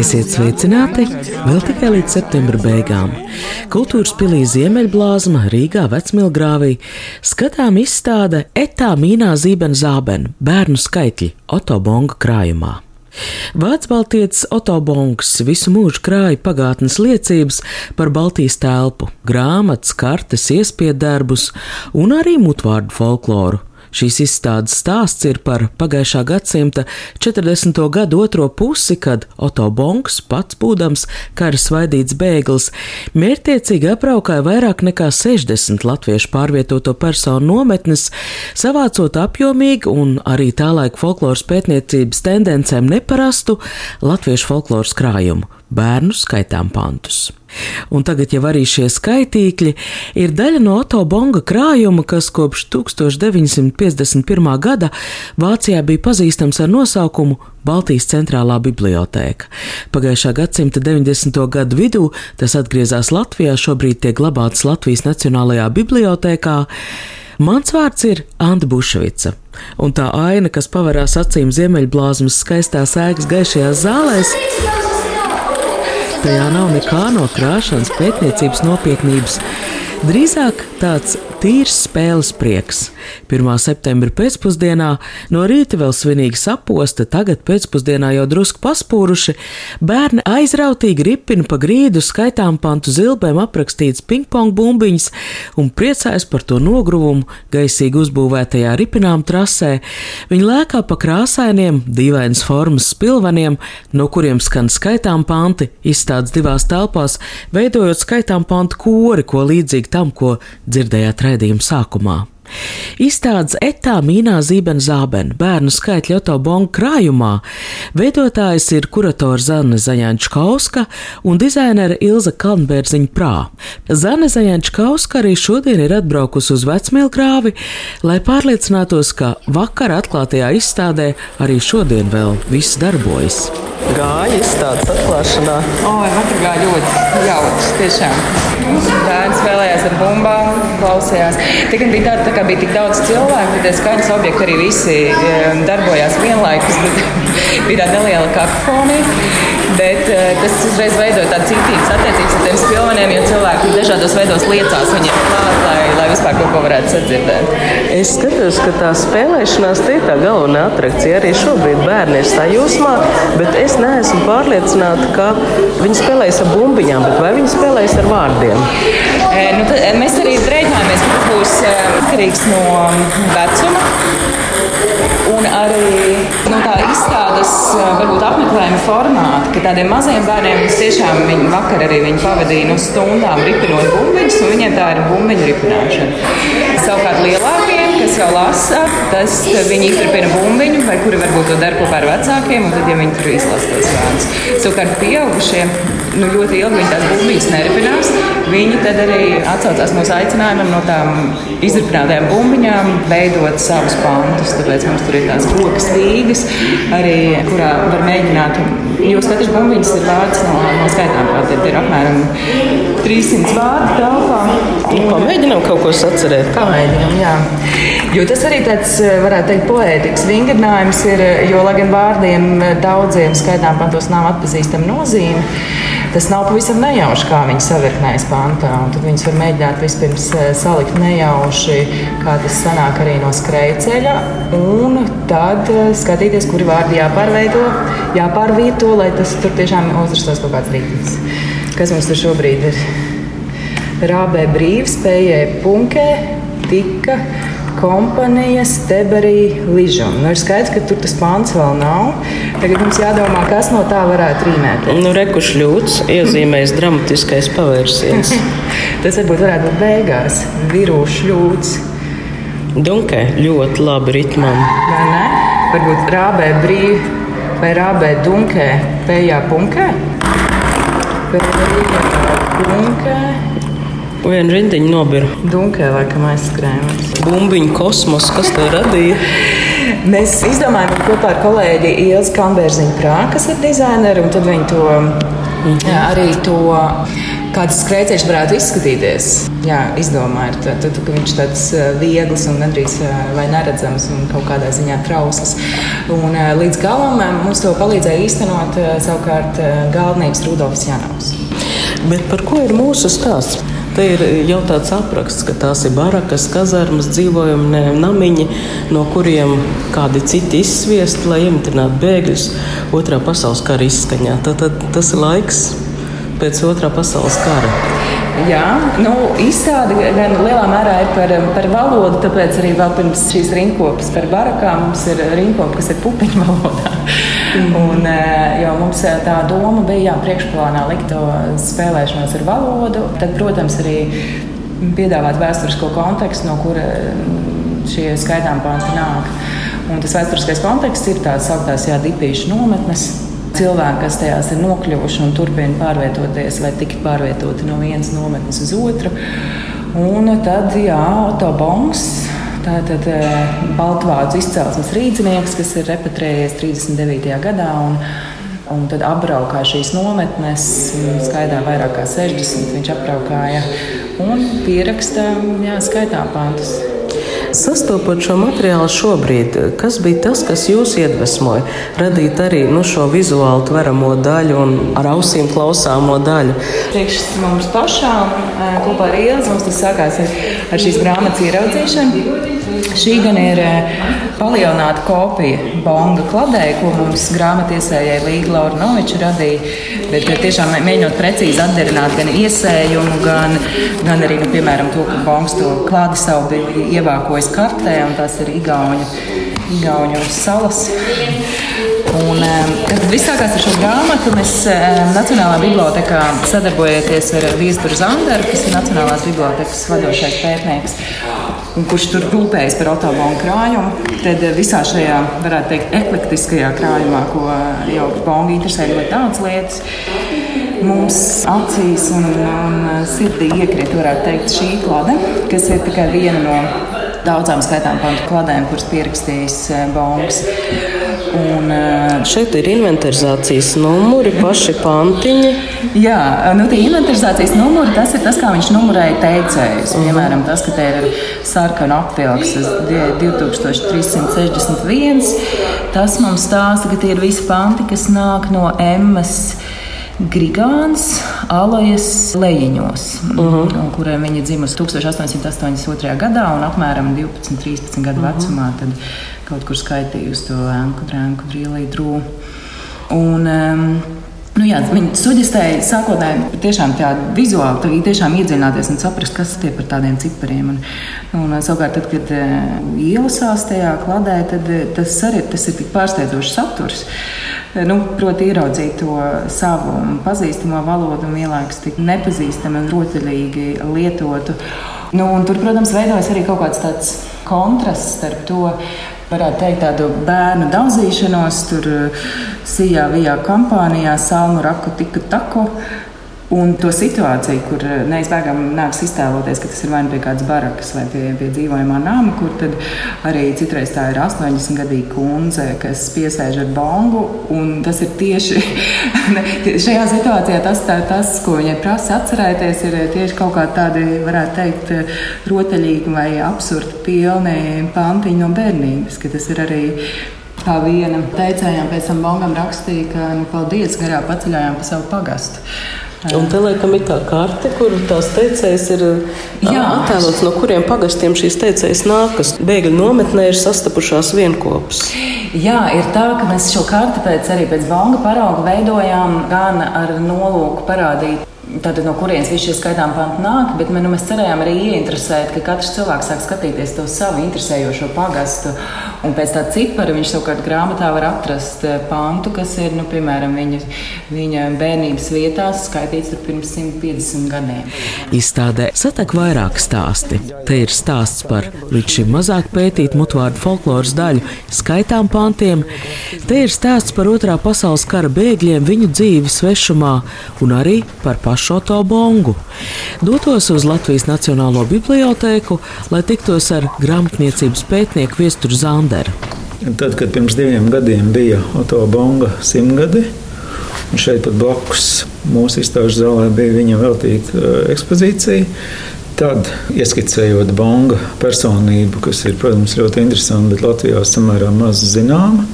Esiet sveicināti. Vēl tikai līdz septembra beigām. Kultūras pilī Ziemeļblāzma Rīgā vecmilgrāvī. Skatām izstāde Etā Mīnā Zīben Zāben bērnu skaitļi Otobonga krājumā. Vācu-Baltijas Otobongs visu mūžu krāja pagātnes liecības par Baltijas telpu, grāmatas, kartes, iespiedarbus un arī mutvārdu folkloru. Šīs izstādes stāsts ir par pagājušā gadsimta 40. gadu otro pusi, kad Oto Bonks, pats būdams kara svaidīts bēglis, mērķtiecīgi apraukāja vairāk nekā 60 latviešu pārvietoto personu nometnes, savācot apjomīgu un arī tā laika folkloras pētniecības tendencēm neparastu latviešu folkloras krājumu bērnu skaitām pantus. Un tagad jau arī šie skaitīkļi ir daļa no Oto Bonga krājuma, kas kopš 1951. gada Vācijā bija pazīstams ar nosaukumu Baltijas centrālā bibliotēka. Pagājušā gadsimta 90. gadu vidū tas atgriezās Latvijā, šobrīd tiek glabāts Latvijas Nacionālajā bibliotēkā. Mans vārds ir Anna Bušvica, un tā aina, kas pavarās acīm Ziemeļblāzmas skaistās ēkas gaišajās zālēs, Tajā nav nekā no krāšanas, pētniecības nopietnības. Drīzāk tāds tīrs spēles prieks. 1. septembra pēcpusdienā no rīta vēl svinīgi saposta, tagad pēcpusdienā jau drusku paspūruši, bērni aizrautīgi ripina pa grīdu skaitām pantu zilbēm aprakstīts pingpong bumbiņas un priecājas par to nogruvumu gaisīgi uzbūvētajā ripinām trasē. Viņi lēkā pa krāsainiem, dīvainas formas spilveniem, no kuriem skan skaitām panti, izstādes divās telpās, veidojot skaitām pantu kori, ko līdzīgi tam, ko dzirdējāt raidījuma sākumā. Izstādes etā mīnā zīben zāben bērnu skaitļu autobongu krājumā veidotājs ir kurators Zane Zaņāņčkauska un dizainere Ilza Kalnbērziņa prā. Zane Zaņāņčkauska arī šodien ir atbraukusi uz vecmilgrāvi, lai pārliecinātos, ka vakar atklātajā izstādē arī šodien vēl viss darbojas. Gāja izstādes atklāšanā. O, vakar gāja ļoti jauks, tiešām. Bērns spēlējās ar bumbām, klausījās. Tikai bija tāda, tā kā bija tik daudz cilvēku, ka tie skaņas objekti arī visi um, darbojās vienlaikus, bet bija tāda neliela kakofonija. Bet uh, tas uzreiz veidoja tādas citītas attiecības ar tiem spilveniem, jo cilvēki dažādos veidos liecās viņiem klāt, lai, lai vispār kaut ko varētu sadzirdēt. Es skatos, ka tā spēlēšanās te ir tā galvenā atrakcija. Arī šobrīd bērni ir sajūsmā, bet es neesmu pārliecināta, ka viņi spēlēs ar bumbiņām, bet vai viņi spēlēs ar vārdiem? E, nu, tad, mēs arī rēķināmies, ka tas būs atkarīgs no vecuma. Un arī no tā izstādes varbūt apmeklējuma formāta, ka tādiem maziem bērniem tiešām viņi vakar arī viņi pavadīja no stundām ripinot bumbiņus, un viņiem tā ir bumbiņu ripināšana. Savukārt lielākiem, kas jau lasa, tas viņi izripina bumbiņu, vai kuri varbūt to dara kopā ar vecākiem, un tad, ja viņi tur izlasa tos vārdus. Savukārt pieaugušie nu, ļoti ilgi viņi tās bumbiņas neripinās. Viņi tad arī atsaucās mūsu aicinājumam no tām izripinātajām bumbiņām veidot savus pantus. Tāpēc mums tur ir tās koku stīgas, arī kurā var mēģināt. Jo katrs bumbiņas ir vārds no, no skaitām. Tad ir apmēram 300 vārdu telpā. Pamēģinām kaut ko sacerēt. Pamēģinām, jā. Jo tas arī tāds, varētu teikt, poētikas vingrinājums ir, jo, lai gan vārdiem daudziem skaitām pantos nav atpazīstama nozīme, tas nav pavisam nejauši, kā viņi savirknējas pantā. Tad viņus var mēģināt vispirms salikt nejauši, kā tas sanāk arī no skrejceļa, un tad skatīties, kuri vārdi jāpārveido, jāpārvieto, lai tas tur tiešām uzrastos kaut kāds rītnis. Kas mums tur šobrīd ir? Rābē brīvs, spējai punkē, tika kompānija Steberī Ližam. Nu, ir skaidrs, ka tur tas pāns vēl nav. Tagad mums jādomā, kas no tā varētu rīmēt. Nu, Rekuš ļūts iezīmēs dramatiskais pavērsiens. tas varbūt varētu būt beigās. Virūšs ļūts. Dunkē ļoti labi ritmam. Vai ne? Varbūt rābē brīvi vai rābē dunkē, pējā punkē. Pējā punkē. Vienu rindiņu nobira. Dunkē laikam aizskrējums. Bumbiņu kosmos, kas to radīja? Mēs izdomājām kopā ar kolēģi Ilzi Kambērziņu Prāku, kas ir dizaineri, un tad viņi to jā, arī to. Kāds skrejceļš varētu izskatīties? Jā, izdomājiet, tad, tad, ka viņš tāds viegls un nedrīz vai neredzams un kaut kādā ziņā trausls. Un līdz galam mums to palīdzēja īstenot savukārt galvenais Rudolfs Janovs. Bet par ko ir mūsu stāsts? Te ir jau tāds apraksts, ka tās ir barakas, kazarmas, dzīvojumi, namiņi, no kuriem kādi citi izsviest, lai iemitinātu bēgļus otrā pasaules kara izskaņā. Tad, tad tas ir laiks pēc otrā pasaules kara. Jā, nu, izstāde gan lielā mērā ir par, par valodu, tāpēc arī vēl pirms šīs rinkopes par barakām mums ir rinkopa, kas ir pupiņu valodā. Un, eh, jo mums eh, tā doma bija jā, priekšplānā likt to spēlēšanos ar valodu, tad, protams, arī piedāvāt vēsturisko kontekstu, no kura mm, šie skaitām panti nāk. Un tas vēsturiskais konteksts ir tāds sauktās dipīšu nometnes. Cilvēki, kas tajās ir nokļuvuši un turpina pārvietoties, vai tikt pārvietoti no vienas nometnes uz otru. Un tad, jā, autobons Tātad eh, Baltvārdus izcelsmes rīznieks, kas ir repatriējies 39. gadā. Un, Un tad apbraukāja šīs nometnes, skaitā vairāk kā 60. Viņš apbraukāja un pierakstīja skaitā pantus. Sastopot šo materiālu šobrīd, kas bija tas, kas jūs iedvesmoja radīt arī nu, šo vizuāli tveramo daļu un ar ausīm klausāmo daļu? Priekš mums pašām, kopā ar Ilzi, mums tas sākās ar, ar šīs grāmatas ieraudzīšanu. Šī gan ir eh, palielināta kopija Bonga kladē, ko mums grāmatiesējai Līga Laurinoviča radīja. Bet eh, tiešām mēģinot precīzi atdarināt gan iesējumu, gan, gan arī, nu, piemēram, to, ka Bongs to klādi savu bija ievākojis kartē, un tas ir Igauņu, Igauņu salas. Un, tad viss sākās ar šo grāmatu. Mēs Nacionālajā bibliotekā sadarbojamies ar Vīsburu Zanderu, kas ir Nacionālās bibliotekas vadošais pētnieks kurš tur rūpējas par autobānu krājumu. Tad visā šajā, varētu teikt, eklektiskajā krājumā, ko jau Bonga interesē ļoti daudz lietas, mums acīs un, un sirdī iekrīt, varētu teikt, šī klade, kas ir tikai viena no daudzām skaitām pantu kladēm, kuras pierakstījis Bongs. Un, šeit ir inventarizācijas numuri, paši pantiņi. Jā, nu, tie inventarizācijas numuri, tas ir tas, kā viņš numurēja teicējus. -huh. Piemēram, tas, ka te ir sarkana apvilks 2361, tas mums stāsta, ka tie ir visi panti, kas nāk no Emmas. Grigāns Alajas lejiņos, uh -huh. kuriem viņa dzimusi 1882. gadā un apmēram 12-13 gadu uh -huh. vecumā. Tad kaut kur skaitījusi to ēnku, drēnku, drīlī, drūmu. Un, um, Nu, jā, viņi suģistēja sākotnēji tiešām tādu vizuāli, tā tiešām iedziļināties un saprast, kas tie par tādiem cipariem. Un, un savukārt, tad, kad uh, ielasās tajā kladē, tad tas arī tas ir tik pārsteidzošs saturs. Nu, proti, ieraudzīt to savu pazīstamo valodu un vienlaikus tik nepazīstamu un rotaļīgi lietotu. Nu, tur, protams, veidojas arī kaut kāds tāds kontrasts starp to, varētu teikt, tādu bērnu daudzīšanos, tur eh, sijā, vijā kampānijā, salmu raku, tiku taku. Un to situāciju, kur eh, neizbēgami nāks iztēloties, ka tas ir vai nu pie kādas barakas vai pie, pie dzīvojamā nama, kur arī citreiz tā ir 80 gadīga kundze, kas piesēž ar bongu. Tas ir tieši šajā situācijā tas, tā, tas, ko viņai prasa atcerēties, ir tieši kaut kādi tādi, varētu teikt, rotaļīgi vai absurdi pilni pantiņi no bērnības, ka tas ir arī kā viena teicējām pēc tam Bongam rakstīja, ka nu, paldies garā paceļājām pa savu pagastu. Un te laikam ir tā karte, kur tās teicējas ir attēlots, no kuriem pagastiem šīs teicējas nākas. Bēgļu nometnē ir sastapušās vienopus. Jā, ir tā, ka mēs šo karti pēc, arī pēc Vanga parauga veidojām gan ar nolūku parādīt Tātad, no kurienes visi šie skaitām panti nāk, bet nu, mēs cerējām arī ieinteresēt, ka katrs cilvēks sāk skatīties to savu interesējošo pagastu Un pēc tā cipara viņš savukārt grāmatā var atrast eh, pantu, kas ir, nu, piemēram, viņa, viņa bērnības vietās skaitīts pirms 150 gadiem. Izstādē satek vairāk stāsti. Te ir stāsts par līdz šim mazāk pētītu mutvārdu folkloras daļu, skaitām pantiem. Te ir stāsts par otrā pasaules kara bēgļiem, viņu dzīvi svešumā un arī par pašu Oto Bongu. Dotos uz Latvijas Nacionālo bibliotēku, lai tiktos ar grāmatniecības pētnieku Viesturu Zanderu. Tad, kad pirms diviem gadiem bija Oto Bonga simtgadi, un šeit pat blakus mūsu izstāžu zālē bija viņa veltīta uh, ekspozīcija, tad ieskicējot Bonga personību, kas ir, protams, ļoti interesanta, bet Latvijā samērā maz zināma,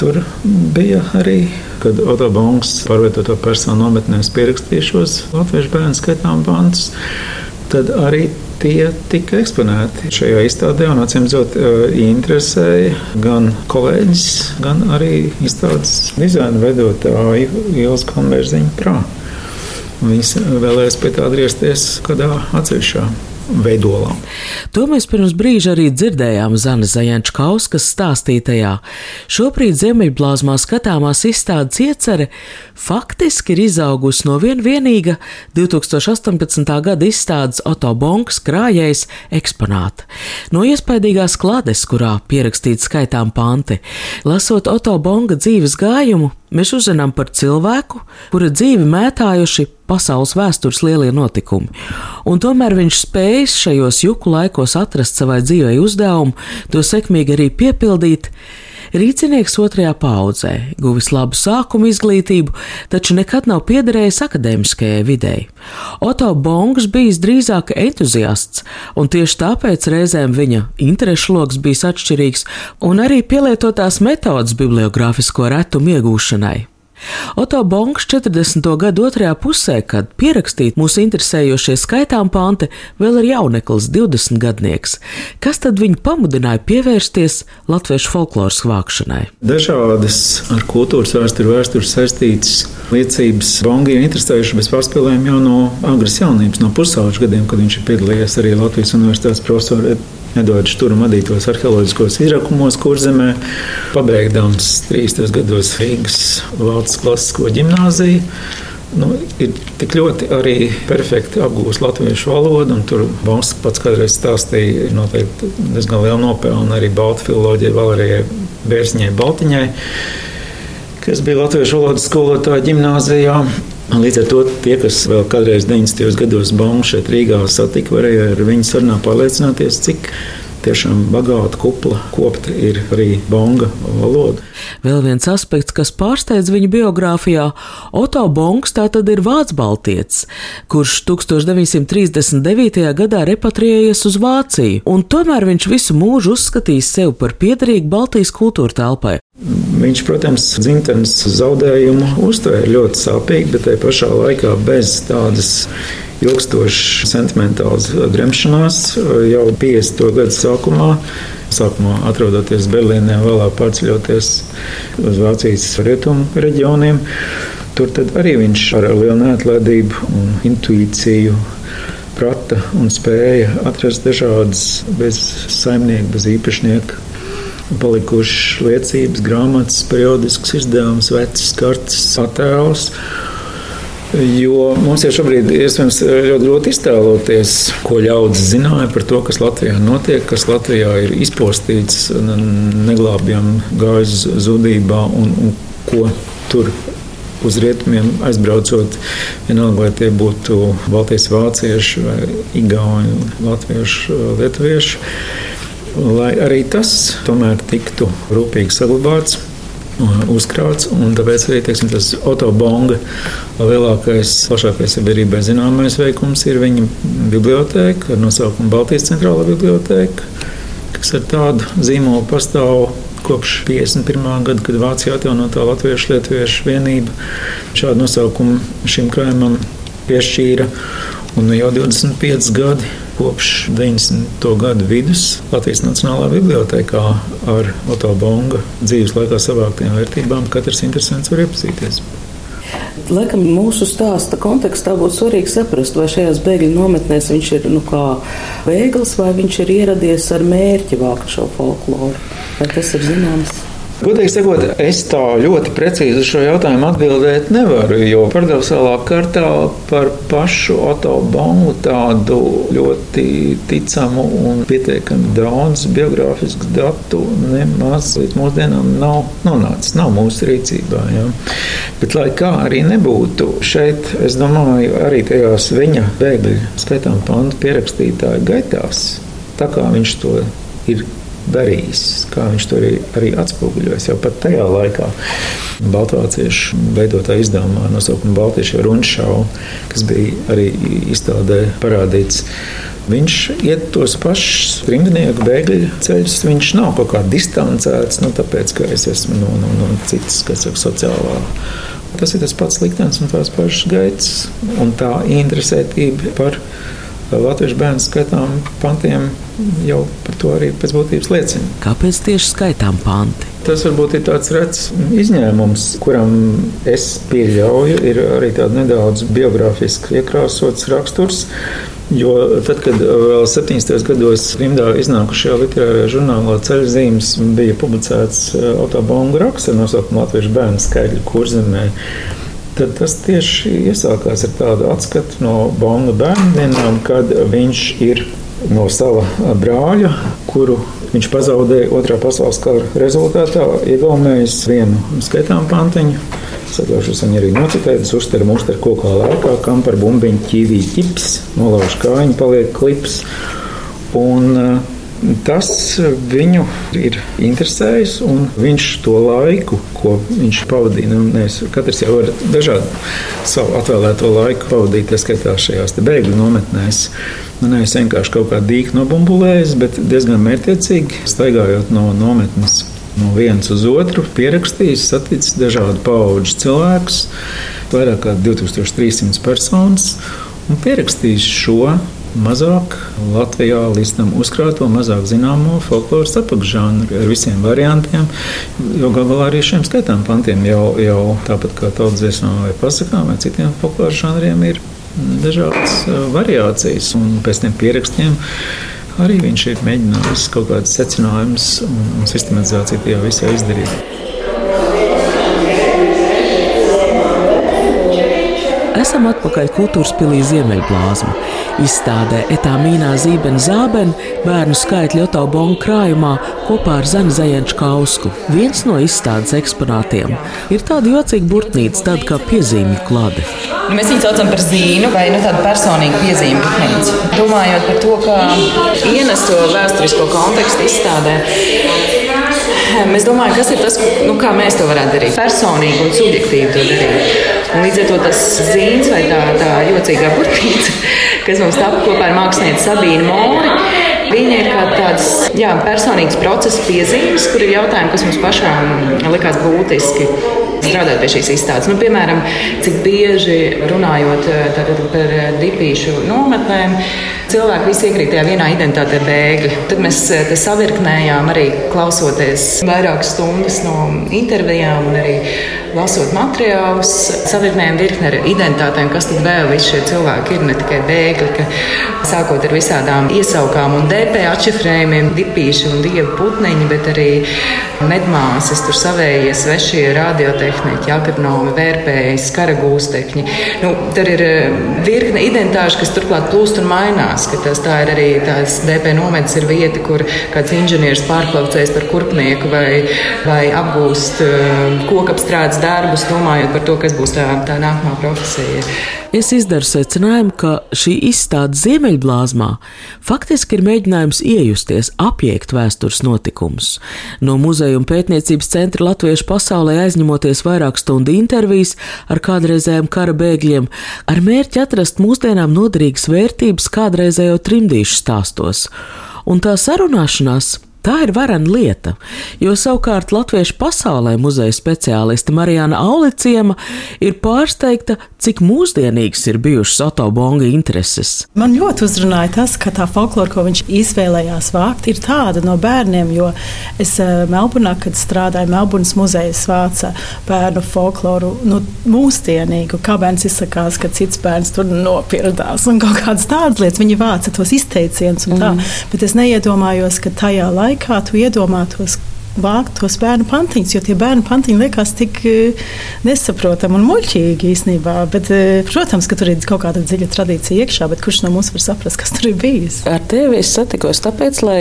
tur bija arī kad Otobongs pārvietoto personu nometnēs pierakstīja šos latviešu bērnu skaitām pantus, tad arī tie tika eksponēti šajā izstādē. Un, acīm redzot, interesēja gan kolēģis, gan arī izstādes dizaina veidotāju Ielas Kalnbērziņu prā. Viņas vēlēs pie tā atgriezties kādā atsevišķā veidolā. To mēs pirms brīža arī dzirdējām Zana Zajančkauskas stāstītajā. Šobrīd Ziemeļblāzmā skatāmās izstādes iecere faktiski ir izaugusi no vien vienīga 2018. gada izstādes Oto Bonks krājējs eksponāta. No iespaidīgās klades, kurā pierakstīts skaitām panti, lasot Oto Bonga dzīves gājumu, mēs uzzinām par cilvēku, kura dzīvi mētājuši pasaules vēstures lielie notikumi. Un tomēr viņš spējas šajos juku laikos atrast savai dzīvei uzdevumu, to sekmīgi arī piepildīt. Rīcinieks otrajā paudzē, guvis labu sākumu izglītību, taču nekad nav piederējis akadēmiskajai videi. Oto Bongs bijis drīzāk entuziasts, un tieši tāpēc reizēm viņa interešu lokus bijis atšķirīgs, un arī pielietotās metodas bibliogrāfisko retumu iegūšanai. Oto Bonks 40. gadu otrajā pusē, kad pierakstīt mūsu interesējošie skaitām panti, vēl ir jauneklis, 20 gadnieks. Kas tad viņu pamudināja pievērsties latviešu folkloras vākšanai? Dažādas ar kultūras vēsturi, vēsturi saistītas liecības Bongi ir interesējuši bez pārspēlēm jau no agras jaunības, no pusauģa gadiem, kad viņš ir piedalījies arī Latvijas universitātes profesorē Edvards Šturam vadītos arheoloģiskos izrakumos kurzemē, pabeigdams 30. gados Rīgas valsts klasisko ģimnāziju. Nu, ir tik ļoti arī perfekti apgūst latviešu valodu, tur Bonks pats kādreiz stāstīja, ir noteikti diezgan liela nopelna arī baltu filoloģijai Valerijai Bērziņai Baltiņai, kas bija latviešu valodas skolotāja ģimnāzijā. Līdz ar to tie, kas vēl kādreiz 90. gados Baumu šeit Rīgā satika, varēja ar viņu sarunā pārliecināties, cik tiešām bagāta kupla kopta ir arī bonga valoda. Vēl viens aspekts, kas pārsteidz viņa biogrāfijā, Oto Bongs tātad ir vācu baltietis, kurš 1939. gadā repatriējies uz Vāciju, un tomēr viņš visu mūžu uzskatījis sevi par piederīgu Baltijas kultūra telpai. Viņš, protams, dzimtenes zaudējumu uztvēra ļoti sāpīgi, bet tajā pašā laikā bez tādas ilgstošas sentimentālas gremšanās jau 50. gadu sākumā. Sākumā atrodoties Berlīnē, vēlāk pārceļoties uz Vācijas rietumu reģioniem. Tur arī viņš ar lielu neatlaidību un intuīciju prata un spēja atrast dažādas bez saimnieka, bez īpašnieka palikušas liecības, grāmatas, periodisks izdevums, vecas kartes, attēls. Jo mums jau šobrīd ir iespējams ļoti grūti iztēloties, ko ļaudis zināja par to, kas Latvijā notiek, kas Latvijā ir izpostīts, neglābjami gājis zudībā un, un ko tur uz rietumiem aizbraucot, vienalga vai tie būtu Baltijas vācieši vai Igauni, Latvieši, Lietuvieši lai arī tas tomēr tiktu rūpīgi saglabāts. Uzkrāts, un tāpēc arī teiksim, tas autobonga lielākais, plašākais sabiedrībai zināmais veikums ir viņa biblioteka ar nosaukumu Baltijas centrālā biblioteka, kas ar tādu zīmolu pastāv kopš 51. gada, kad Vācijā atjaunotā Latviešu Lietuviešu vienība šādu nosaukumu šim krājumam piešķīra. Un jau 25 gadi kopš 90. gada vidus Latvijas Nacionālā bibliotekā ar Oto Bonga dzīves laikā savāktiem vērtībām katrs interesants var iepazīties. Laikam mūsu stāsta kontekstā būtu svarīgi saprast, vai šajās bēgļu nometnēs viņš ir nu, kā bēglis, vai viņš ir ieradies ar mērķi vākt šo folkloru. Vai tas ir zināms? Godīgi sakot, es tā ļoti precīzi uz šo jautājumu atbildēt nevaru, jo paradoxālā kārtā par pašu autobombu tādu ļoti ticamu un pietiekami daudz biogrāfisku datu nemaz līdz mūsdienām nav nonācis, nav mūsu rīcībā. Ja. Bet, lai kā arī nebūtu, šeit, es domāju, arī tajās viņa bēgļu skaitām pantu pierakstītāju gaitās, tā kā viņš to ir darījis, kā viņš to arī, arī atspoguļojas. Jau pat tajā laikā Baltvāciešu veidotā izdevumā nosaukuma Baltiešu runšau, kas bija arī izstādē parādīts. Viņš iet tos pašus rindinieku bēgļu ceļus. Viņš nav kaut kā distancēts, nu, tāpēc, ka es esmu no, no, no citas, kas ir sociālā. Tas ir tas pats liktenis un tās pašas gaitas un tā interesētība par latviešu bērnu skaitām pantiem jau par to arī pēc būtības liecina. Kāpēc tieši skaitām panti? Tas varbūt ir tāds rets izņēmums, kuram es pieļauju, ir arī tāds nedaudz biogrāfiski iekrāsots raksturs. Jo tad, kad vēl 70. gados Rimdā iznākušajā literārajā žurnālā ceļzīmes bija publicēts autobombu raksts ar nosaukumu Latviešu bērnu skaidru kurzemē, tad tas tieši iesākās ar tādu atskatu no Bonga bērnu dienām, kad viņš ir no sava brāļa, kuru viņš pazaudēja Otrā pasaules kara rezultātā, iegaumējis vienu skaitām pantiņu. Atļaušos viņu arī nocitēt. Es uztveru musteru kokā lēkā, kam par bumbiņu ķīvī ķips, nolauž kājiņu, paliek klips. Un, uh, Tas viņu ir interesējis, un viņš to laiku, ko viņš pavadīja, nu, nevis, katrs jau var dažādu savu atvēlēto laiku pavadīt, tā skaitā šajās bēgļu nometnēs. Nu, nevis vienkārši kaut kā dīķi nobumbulējis, bet diezgan mērķiecīgi staigājot no nometnes no vienas uz otru, pierakstījis, saticis dažādu pauģu cilvēkus, vairāk kā 2300 personas, un pierakstījis šo mazāk Latvijā līdz tam uzkrāto, mazāk zināmo folkloras apakšžānru ar visiem variantiem. Jo galu galā arī šiem skaitām pantiem jau, jau tāpat kā tautsdziesmām vai pasakām vai citiem folkloras žanriem ir dažādas uh, variācijas un pēc tiem pierakstiem. Arī viņš ir mēģinājis kaut kādas secinājumus un sistematizāciju tajā visā izdarīt. Esam atpakaļ kultūras pilī Ziemeļblāzma. Izstādē Etāmīnā Zīben Zāben bērnu skaitļu autobonu krājumā kopā ar Zemi Zajenču kausku. Viens no izstādes eksponātiem ir tāda jocīga burtnīca, tāda kā piezīmju klade. Nu, mēs viņu saucam par zīnu vai nu, tādu personīgu burtnīcu. Domājot par to, kā ienest to vēsturisko kontekstu izstādē. Mēs domājam, kas ir tas, nu, kā mēs to varētu darīt. Personīgi un subjektīvi to darīt. Un līdz ar to tas zīmes vai tā, tā jocīgā burtnīca, kas mums tapu kopā ar mākslinieci Sabīnu Mori. Viņa ir kā tādas jā, personīgas procesa piezīmes, kur ir jautājumi, kas mums pašām likās būtiski strādāt pie šīs izstādes. Nu, piemēram, cik bieži runājot par dipīšu nometnēm, cilvēki visi iekrīt tajā vienā identitātē bēgļi. Tad mēs savirknējām arī klausoties vairākas stundas no intervijām un arī lasot materiālus, savirknējam virkni ar identitātēm, kas tad vēl visi šie cilvēki ir, ne tikai bēgļi, ka sākot ar visādām iesaukām un DP atšifrējumiem, dipīši un dievu putniņi, bet arī medmāsas, tur savējie svešie radiotehniķi, agronomi, vērpēji, skaragūstekņi. Nu, tur ir eh, virkne identitāšu, kas turklāt plūst un mainās, tas tā ir arī tās DP nometnes ir vieta, kur kāds inženieris pārklaucēs par kurpnieku vai, vai apgūst uh, kokapstrādes darbus, domājot par to, kas būs tā, tā nākamā profesija. Es izdaru secinājumu, ka šī izstāde Ziemeļblāzmā faktiski ir mēģinājums iejusties, apiekt vēstures notikumus. No muzeja un pētniecības centra Latviešu pasaulē aizņemoties vairāk stundu intervijas ar kādreizējiem kara bēgļiem, ar mērķi atrast mūsdienām noderīgas vērtības kādreizējo trimdīšu stāstos. Un tā sarunāšanās Tā ir varena lieta, jo savukārt Latviešu pasaulē muzeja speciāliste Marijana Auliciema ir pārsteigta, cik mūsdienīgas ir bijušas Oto Bonga intereses. Man ļoti uzrunāja tas, ka tā folklora, ko viņš izvēlējās vākt, ir tāda no bērniem, jo es eh, Melburnā, kad strādāju Melburnas muzejas vāca bērnu folkloru, nu, mūsdienīgu, kā bērns izsakās, ka cits bērns tur nopirdās un kaut kādas tādas lietas. Viņi vāca tos izteicienus un tā, mm. bet es neiedomājos, ka tajā laikā laikā tu iedomātos, vākt tos bērnu pantiņus, jo tie bērnu pantiņi liekas tik eh, nesaprotami un muļķīgi īstenībā. Bet, eh, protams, ka tur ir kaut kāda dziļa tradīcija iekšā, bet kurš no mums var saprast, kas tur ir bijis? Ar tevi es satikos tāpēc, lai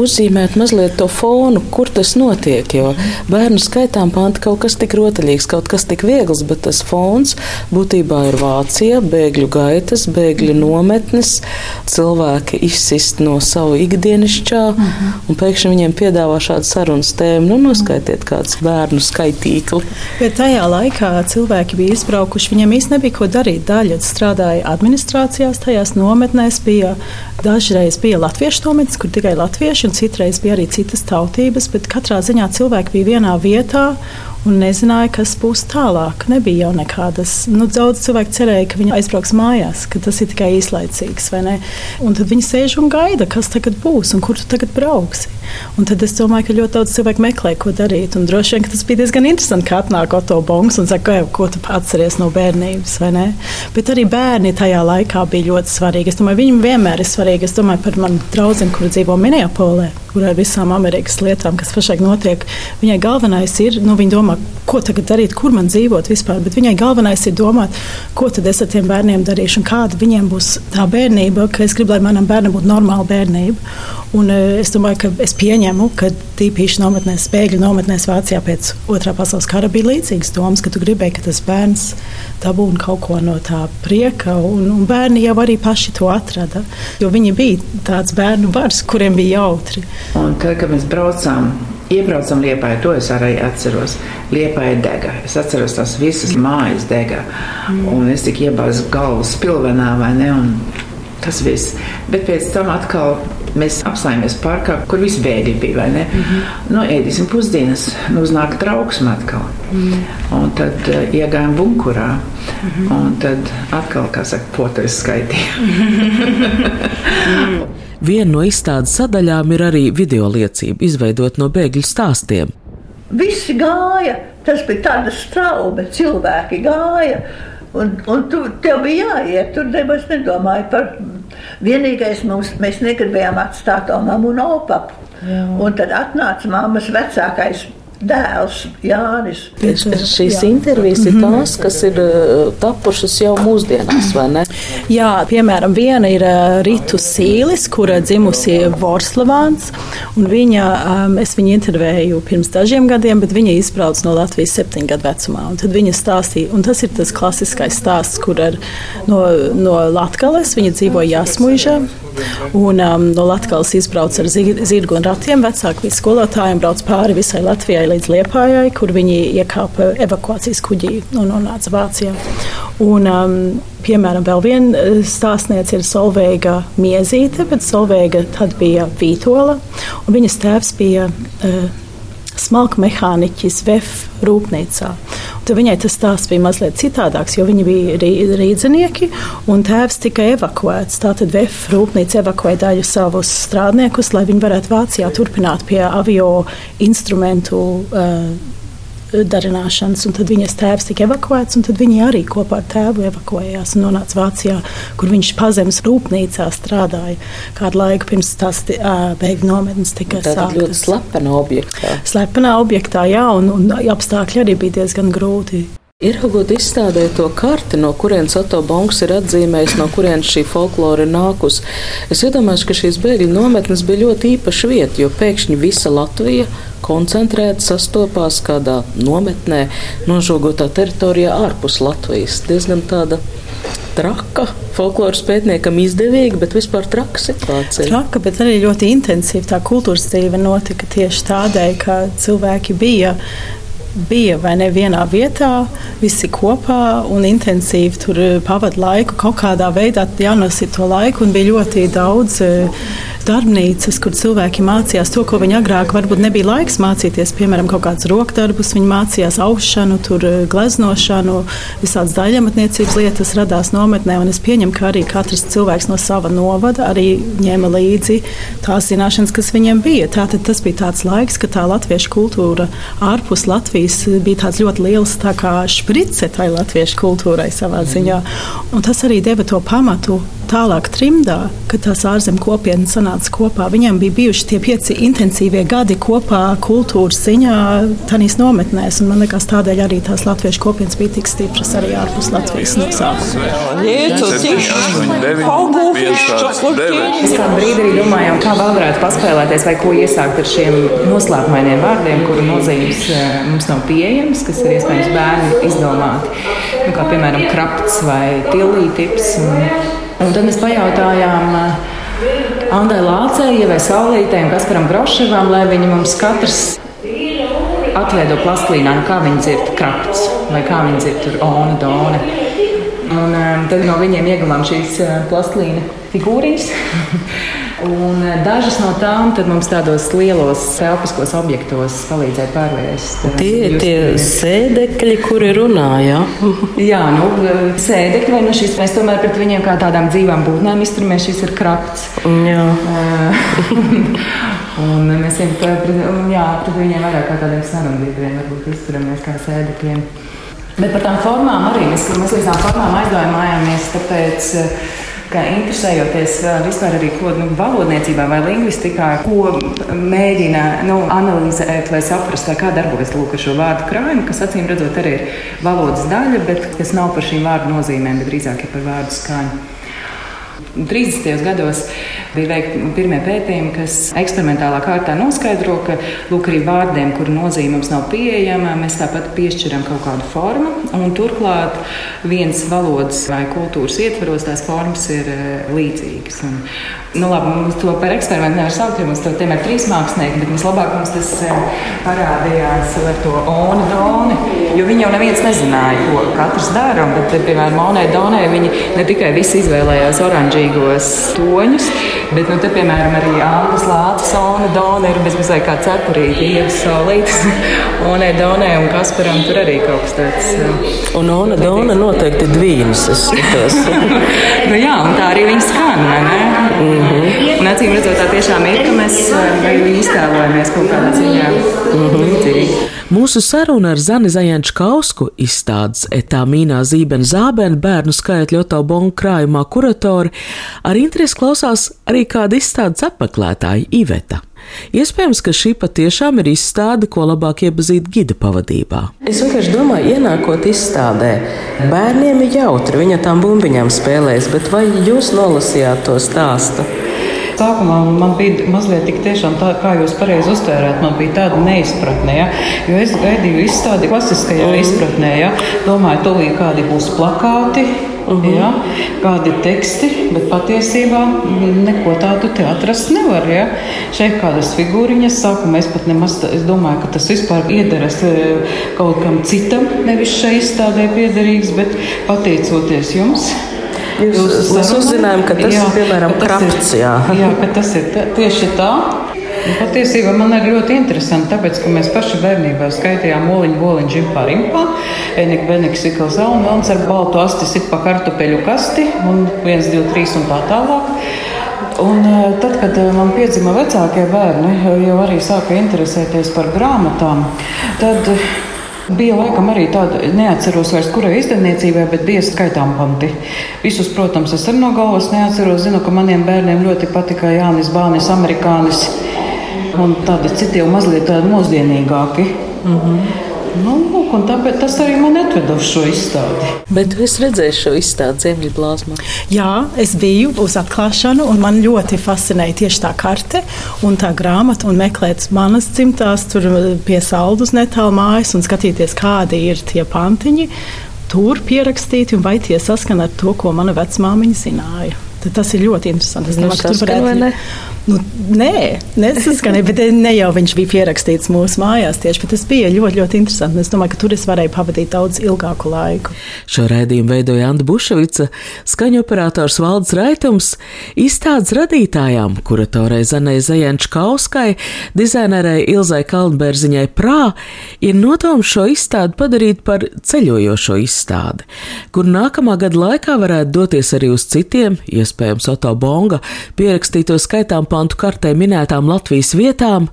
uzzīmētu mazliet to fonu, kur tas notiek. Jo bērnu skaitām panti kaut kas tik rotaļīgs, kaut kas tik viegls, bet tas fons būtībā ir Vācija, bēgļu gaitas, bēgļu nometnes, cilvēki izsist no savu ikdienišķā, mhm. un pēkšņi viņiem piedāvā šādu sarunas tēmu, nu, noskaitiet kāds bērnu skaitīkli. Bet tajā laikā cilvēki bija izbraukuši, viņiem īstenībā nebija ko darīt. Daļa strādāja administrācijās, tajās nometnēs bija dažreiz bija latviešu nometnes, kur tikai latvieši, un citreiz bija arī citas tautības, bet katrā ziņā cilvēki bija vienā vietā un nezināja, kas būs tālāk. Nebija jau nekādas. Nu, daudz cilvēku cerēja, ka viņi aizbrauks mājās, ka tas ir tikai īslaicīgs. Un tad viņi sēž un gaida, kas tagad būs un kur tu tagad brauksi. Un tad es domāju, ka ļoti daudz cilvēku meklē, ko darīt. Un droši vien tas bija diezgan interesanti, ka atnāk Oto Bongs un saka, ko tu atceries no bērnības. Bet arī bērni tajā laikā bija ļoti svarīgi. Es domāju, viņiem vienmēr ir svarīgi. Es domāju par manu draugu, kur dzīvo Minneapolē, kur ar visām Amerikas lietām, kas pašlaik notiek. Viņai galvenais ir, nu, viņa domā, ko tagad darīt, kur man dzīvot vispār. Bet viņai galvenais ir domāt, ko tad es ar tiem bērniem darīšu un kāda viņiem būs tā bērnība, ka es gribu, lai manam bērnam būtu normāla bērnība. Un, uh, es domāju, ka es pieņemu, ka tīpaši nometnēs, bēgļu nometnēs Vācijā pēc otrā pasaules kara bija līdzīgas domas, ka tu gribēji, ka tas bērns dabūna kaut ko no tā prieka. Un, un bērni jau arī paši to atrada, jo viņi bija tāds bērnu bars, kuriem bija jautri. Un tad, kad mēs braucām Iebraucam Liepāju, to es arī atceros. Liepāja dega. Es atceros tās visas mājas dega. Mm. Un es tik iebāzu galvas pilvenā vai ne. Un tas viss. Bet pēc tam atkal mēs apstājāmies parkā, kur visi bēgļi bija. Mm -hmm. nu, ēdīsim pusdienas, nu, uznāk trauksme atkal. Mm -hmm. Un tad uh, iegājām bunkurā. Mm -hmm. Un tad atkal, kā saka, potais skaitīja. Viena no izstādes sadaļām ir arī video liecība, izveidot no bēgļu stāstiem. Visi gāja, tas bija tāds straume, cilvēki gāja. Un, un tu, tev bija jāiet, tur nemaz nedomāja par. Vienīgais mums, mēs negribējām atstāt to mammu un opapu. Un tad atnāca mammas vecākais dēls Jānis. Šīs jā. intervijas ir mhm. tās, kas ir uh, tapušas jau mūsdienās, vai ne? Jā, piemēram, viena ir uh, Ritu Sīlis, kura dzimusi Vorslavāns, un viņa, um, es viņu intervēju pirms dažiem gadiem, bet viņa izbrauc no Latvijas septiņu gadu vecumā, un tad viņa stāstīja, un tas ir tas klasiskais stāsts, kur ar, no, no Latgales viņa dzīvo Jāsmuižā, un um, no Latgales izbrauc ar zirgu un ratiem, vecāki skolotājiem brauc pāri visai Latvijai līdz Liepājai, kur viņi iekāpa evakuācijas kuģī un nonāca Vācijā. Un, um, piemēram, vēl viena uh, stāstniece ir Solveiga Miezīte, bet Solveiga tad bija Vītola, un viņas tēvs bija uh, smalku mehāniķis VF rūpnīcā. Tad viņai tas stāsts bija mazliet citādāks, jo viņi bija rīznieki un tēvs tika evakuēts. Tātad VF rūpnīca evakuēja daļu savus strādniekus, lai viņi varētu Vācijā turpināt pie avio instrumentu. Uh, darināšanas. Tad viņas tēvs tika evakuēts, un viņi arī kopā ar tēvu evakuējās un nonāca Vācijā, kur viņš pazemes rūpnīcā strādāja. Kādu laiku pirms tās bēgļu nometnes tika sāktas. Tā ir ļoti slepena objektā. Slepenā objektā, jā, un, un apstākļi arī bija diezgan grūti. Ieraugot izstādē to karti, no kurienes Otto Bonks ir atzīmējis, no kurienes šī folklore ir nākusi, es iedomājos, ka šīs bēgļu nometnes bija ļoti īpaša vieta, jo pēkšņi visa Latvija koncentrēti sastopās kādā nometnē, nožogotā teritorijā ārpus Latvijas. Diezgan tāda traka, folkloras pētniekam izdevīga, bet vispār traka situācija. Traka, bet arī ļoti intensīva tā kultūras dzīve notika tieši tādēļ, ka cilvēki bija bija vai ne vienā vietā, visi kopā un intensīvi tur pavadīja laiku. Kaut kādā veidā jānosit to laiku, un bija ļoti daudz darbnīcas, kur cilvēki mācījās to, ko viņi agrāk varbūt nebija laiks mācīties. Piemēram, kaut kādus rokdarbus, viņi mācījās aušanu, tur eh, gleznošanu, visādas daļamatniecības lietas radās nometnē. Es pieņemu, ka arī katrs cilvēks no sava novada arī ņēma līdzi tās zināšanas, kas viņiem bija. Tātad tas bija tāds laiks, ka tā latviešu kultūra ārpus Latvijas bija tāds ļoti liels tā kā šprice tai latviešu kultūrai savā ziņā. Un tas arī deva to pamatu tālāk trimdā, kad tās ārzemju kopienas sanāca kopā. Viņiem bija bijuši tie pieci intensīvie gadi kopā kultūras ziņā, tanīs nometnēs. Man liekas, tādēļ arī tās latviešu kopienas bija tik stipras arī ārpus Latvijas no sākuma. Mēs kādu brīdi arī domājām, kā vēl varētu paspēlēties vai ko iesākt ar šiem noslēpumainiem vārdiem, kuru nozīmes eh, mums nav pieejams, kas ir iespējams bērni izdomāti. Nu, kā piemēram krapts vai tilītips. Un, Un tad mēs pajautājām eh, Andai Lācei, Ievai Saulītei un Kasparam Groševam, lai viņi mums katrs atveido plastlīnā, nu, kā viņi dzird krapts vai kā viņi dzird tur ona, dona. Un um, tad no viņiem ieguvām šīs uh, plastlīna figūriņas. Un eh, dažas no tām mums tādos lielos telpiskos objektos palīdzēja pārvērst. Tie ir tie sēdekļi, kuri runā. Ja? jā, nu, sēdekļi, vai nu šis mēs tomēr pret viņiem kā tādām dzīvām būtnēm izturamies, šis ir krapts. Jā. un mēs viņiem pret, jā, pret viņiem vairāk kā tādiem sarunbiedriem varbūt izturamies kā sēdekļiem. Bet par tām formām arī mēs, mēs līdz tām formām aizdomājāmies, tāpēc ka interesējoties vispār arī ko nu, valodniecībā vai lingvistikā, ko mēģina nu, analizēt, lai saprastu, kā darbojas lūk, šo vārdu krājumu, kas acīm redzot arī ir valodas daļa, bet kas nav par šīm vārdu nozīmēm, bet drīzāk ir par vārdu skaņu. 30. gados bija veikti pirmie pētījumi, kas eksperimentālā kārtā noskaidro, ka lūk, arī vārdiem, kuru nozīme mums nav pieejama, mēs tāpat piešķiram kaut kādu formu. Turklāt viens valodas vai kultūras ietvaros tās formas ir eh, līdzīgas. Un, nu, labi, mums to par eksperimentu nevar saukt, jo mums tur ir trīs mākslinieki, bet vislabāk mums tas eh, parādījās ar to onu doni, jo viņi jau neviens nezināja, ko katrs dara. Bet, piemēram, Monē Donē viņi ne tikai visi izvēlējās oranžīgos toņus, Bet, nu, te, piemēram, arī Anna Lācis, Ona Dona ir bezmazliet kā cepurīte, Ievas Saulītes, Onē Donē un Kasparam tur arī kaut kas tāds. Un Ona Dona noteikti dvīnas, es skatos. nu, jā, un tā arī viņa skan, vai ne? Mm -hmm. Un acīm redzot, tā tiešām ir, ka mēs viņu iztēlojamies kaut kādā ziņā mm -hmm. līdzīgi. Mūsu saruna ar Zani Zajanču Kausku izstādes etāmīnā Zībena Zābena bērnu skaitļu Otobonu krājumā kuratori ar interesi klausās arī kāda izstādes apmeklētāja Iveta. Iespējams, ka šī patiešām ir izstāde, ko labāk iepazīt gida pavadībā. Es vienkārši domāju, ienākot izstādē, bērniem ir jautri, viņa tām bumbiņām spēlēs, bet vai jūs nolasījāt to stāstu? Sākumā man bija mazliet tik tiešām tā, kā jūs pareizi uztvērāt, man bija tāda neizpratne, ja? jo es gaidīju izstādi klasiskajā mm. izpratnē, ja? domāju, tūlīt kādi būs plakāti. Uh -huh. ja, kādi teksti, bet patiesībā neko tādu te atrast nevar. Ja. Šeit kādas figūriņas, sākumā es pat nemaz es domāju, ka tas vispār iederas e, kaut kam citam, nevis šai izstādē piederīgs, bet pateicoties jums. Jūs, jūs mēs uzzinājām, ka tas jā, ir piemēram krapts. Ir, jā. jā, ka tas ir tieši tā. Patiesībā man ir ļoti interesanti, tāpēc, ka mēs paši bērnībā skaitījām oliņu, boliņu, džimpā, rimpā, enika, benika, sikla, zaunu, melns ar baltu asti, sit pa kartupeļu kasti un viens, divi, trīs un tā tālāk. Un eh, tad, kad eh, man piedzima vecākie bērni, jau arī sāka interesēties par grāmatām, tad Bija laikam arī tāda, neatceros vairs, kurai izdevniecībai, bet bija skaitām panti. Visus, protams, es arī no galvas neatceros. Zinu, ka maniem bērniem ļoti patika Jānis Bānis, amerikānis un tādi citi jau mazliet tādi mūsdienīgāki. Mm -hmm. Nu, lūk, tāpēc tas arī man atveda uz šo izstādi. Bet es redzēju šo izstādi Ziemeļblāzmā. Jā, es biju uz atklāšanu, un man ļoti fascinēja tieši tā karte un tā grāmata, un meklēt manas dzimtās, tur pie saldus netālu mājas, un skatīties, kādi ir tie pantiņi tur pierakstīti, un vai tie saskan ar to, ko mana vecmāmiņa zināja. Tad tas ir ļoti interesanti. Es domāju, ka tur varētu būt Nu, nē, nesaskanēja, bet ne jau viņš bija pierakstīts mūsu mājās tieši, bet tas bija ļoti, ļoti interesanti. Es domāju, ka tur es varēju pavadīt daudz ilgāku laiku. Šo raidījumu veidoja Anta Buševica, skaņu operators Valdes Raitums, izstādes radītājām, kuratorei Zanai Zajančkauskai, dizainerei Ilzai Kalnbērziņai Prā, ir nodoms šo izstādi padarīt par ceļojošo izstādi, kur nākamā gada laikā varētu doties arī uz citiem, iespējams, Oto Bonga pierakstīto skaitām pantu kartē minētām Latvijas vietām,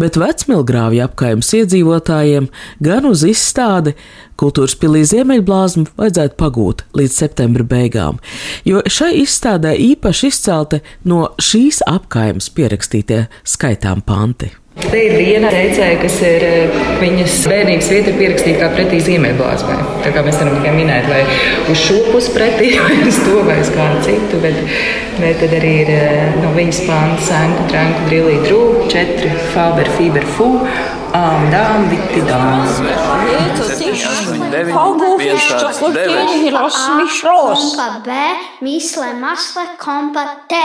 bet vecmilgrāvja apkaimes iedzīvotājiem gan uz izstādi Kultūras pilī Ziemeļblāzmu vajadzētu pagūt līdz septembra beigām, jo šai izstādē īpaši izcelti no šīs apkaimes pierakstītie skaitām panti. Te ir viena teicēja, kas ir eh, viņas bērnības vieta, pierakstīta kā pretī ziemeļblāzmai. Tā kā mēs varam tikai minēt, vai uz šo pusi pretī, vai uz to, vai uz kādu citu. Bet, bet tad arī ir eh, no viņas pānta sēnku, trēnku, drilī, drū, četri, faber, fiber, fu, ām, dām, viti, dām. Kompa B, misle, masle, kompa T.